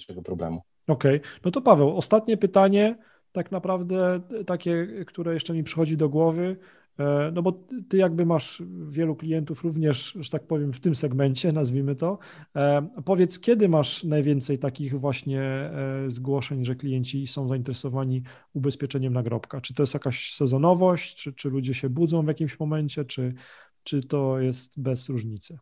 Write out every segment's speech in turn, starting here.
najmniejszego problemu. Okej, okay. no to Paweł, ostatnie pytanie, tak naprawdę takie, które jeszcze mi przychodzi do głowy. E, no bo ty jakby masz wielu klientów również, że tak powiem, w tym segmencie, nazwijmy to. E, powiedz, kiedy masz najwięcej takich właśnie e, zgłoszeń, że klienci są zainteresowani ubezpieczeniem nagrobka? Czy to jest jakaś sezonowość, czy, czy ludzie się budzą w jakimś momencie, czy, czy to jest bez różnicy?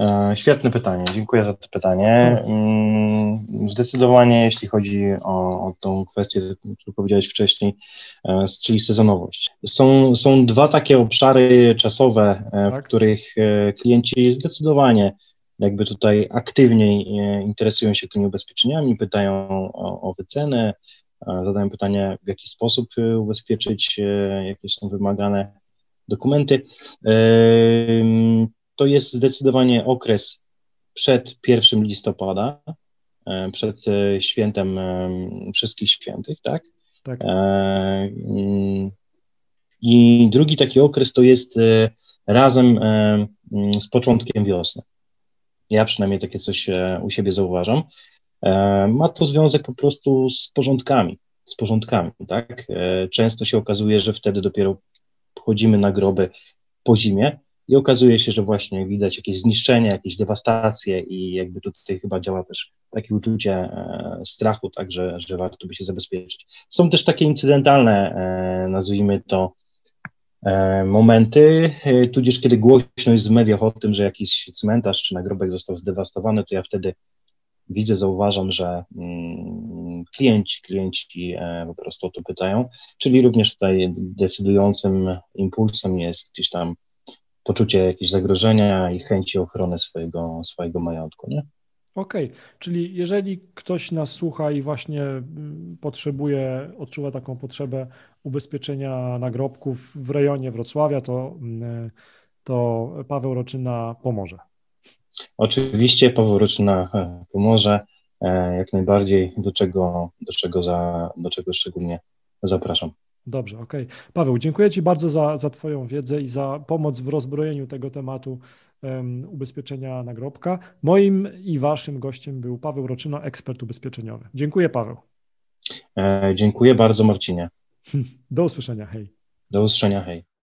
E, świetne pytanie, dziękuję za to pytanie. Mm, zdecydowanie, jeśli chodzi o, o tą kwestię, którą powiedziałeś wcześniej, e, czyli sezonowość. Są, są dwa takie obszary czasowe, e, tak. w których klienci zdecydowanie jakby tutaj aktywniej interesują się tymi ubezpieczeniami, pytają o, o wycenę, zadają pytanie, w jaki sposób ubezpieczyć, jakie są wymagane dokumenty to jest zdecydowanie okres przed 1 listopada, e, przed e, świętem e, wszystkich świętych, tak? Tak. I drugi taki okres to jest razem z początkiem wiosny. Ja przynajmniej takie coś u siebie zauważam. Ma to związek po prostu z porządkami, z porządkami, tak? Często się okazuje, że wtedy dopiero wchodzimy na groby po zimie, i okazuje się, że właśnie widać jakieś zniszczenia, jakieś dewastacje i jakby tutaj chyba działa też takie uczucie e, strachu, tak, że, że warto by się zabezpieczyć. Są też takie incydentalne, e, nazwijmy to, e, momenty, tudzież kiedy głośno jest w mediach o tym, że jakiś cmentarz czy nagrobek został zdewastowany, to ja wtedy widzę, zauważam, że mm, klienci, klienci po prostu o to pytają, czyli również tutaj decydującym impulsem jest gdzieś tam poczucie jakiegoś zagrożenia i chęci ochrony swojego, swojego majątku, nie? Okej, okay. czyli jeżeli ktoś nas słucha i właśnie mm, potrzebuje, odczuwa taką potrzebę ubezpieczenia nagrobków w rejonie Wrocławia, to, mm, to Paweł Roczyna pomoże. Oczywiście Paweł Roczyna e, pomoże e, jak najbardziej, do czego, do czego, za, do czego szczególnie zapraszam. Dobrze, okej. Okay. Paweł, dziękuję Ci bardzo za, za Twoją wiedzę i za pomoc w rozbrojeniu tego tematu um, ubezpieczenia nagrobka. Moim i Waszym gościem był Paweł Roczyno, ekspert ubezpieczeniowy. Dziękuję, Paweł. E, dziękuję bardzo, Marcinie. Do usłyszenia, hej. Do usłyszenia, hej.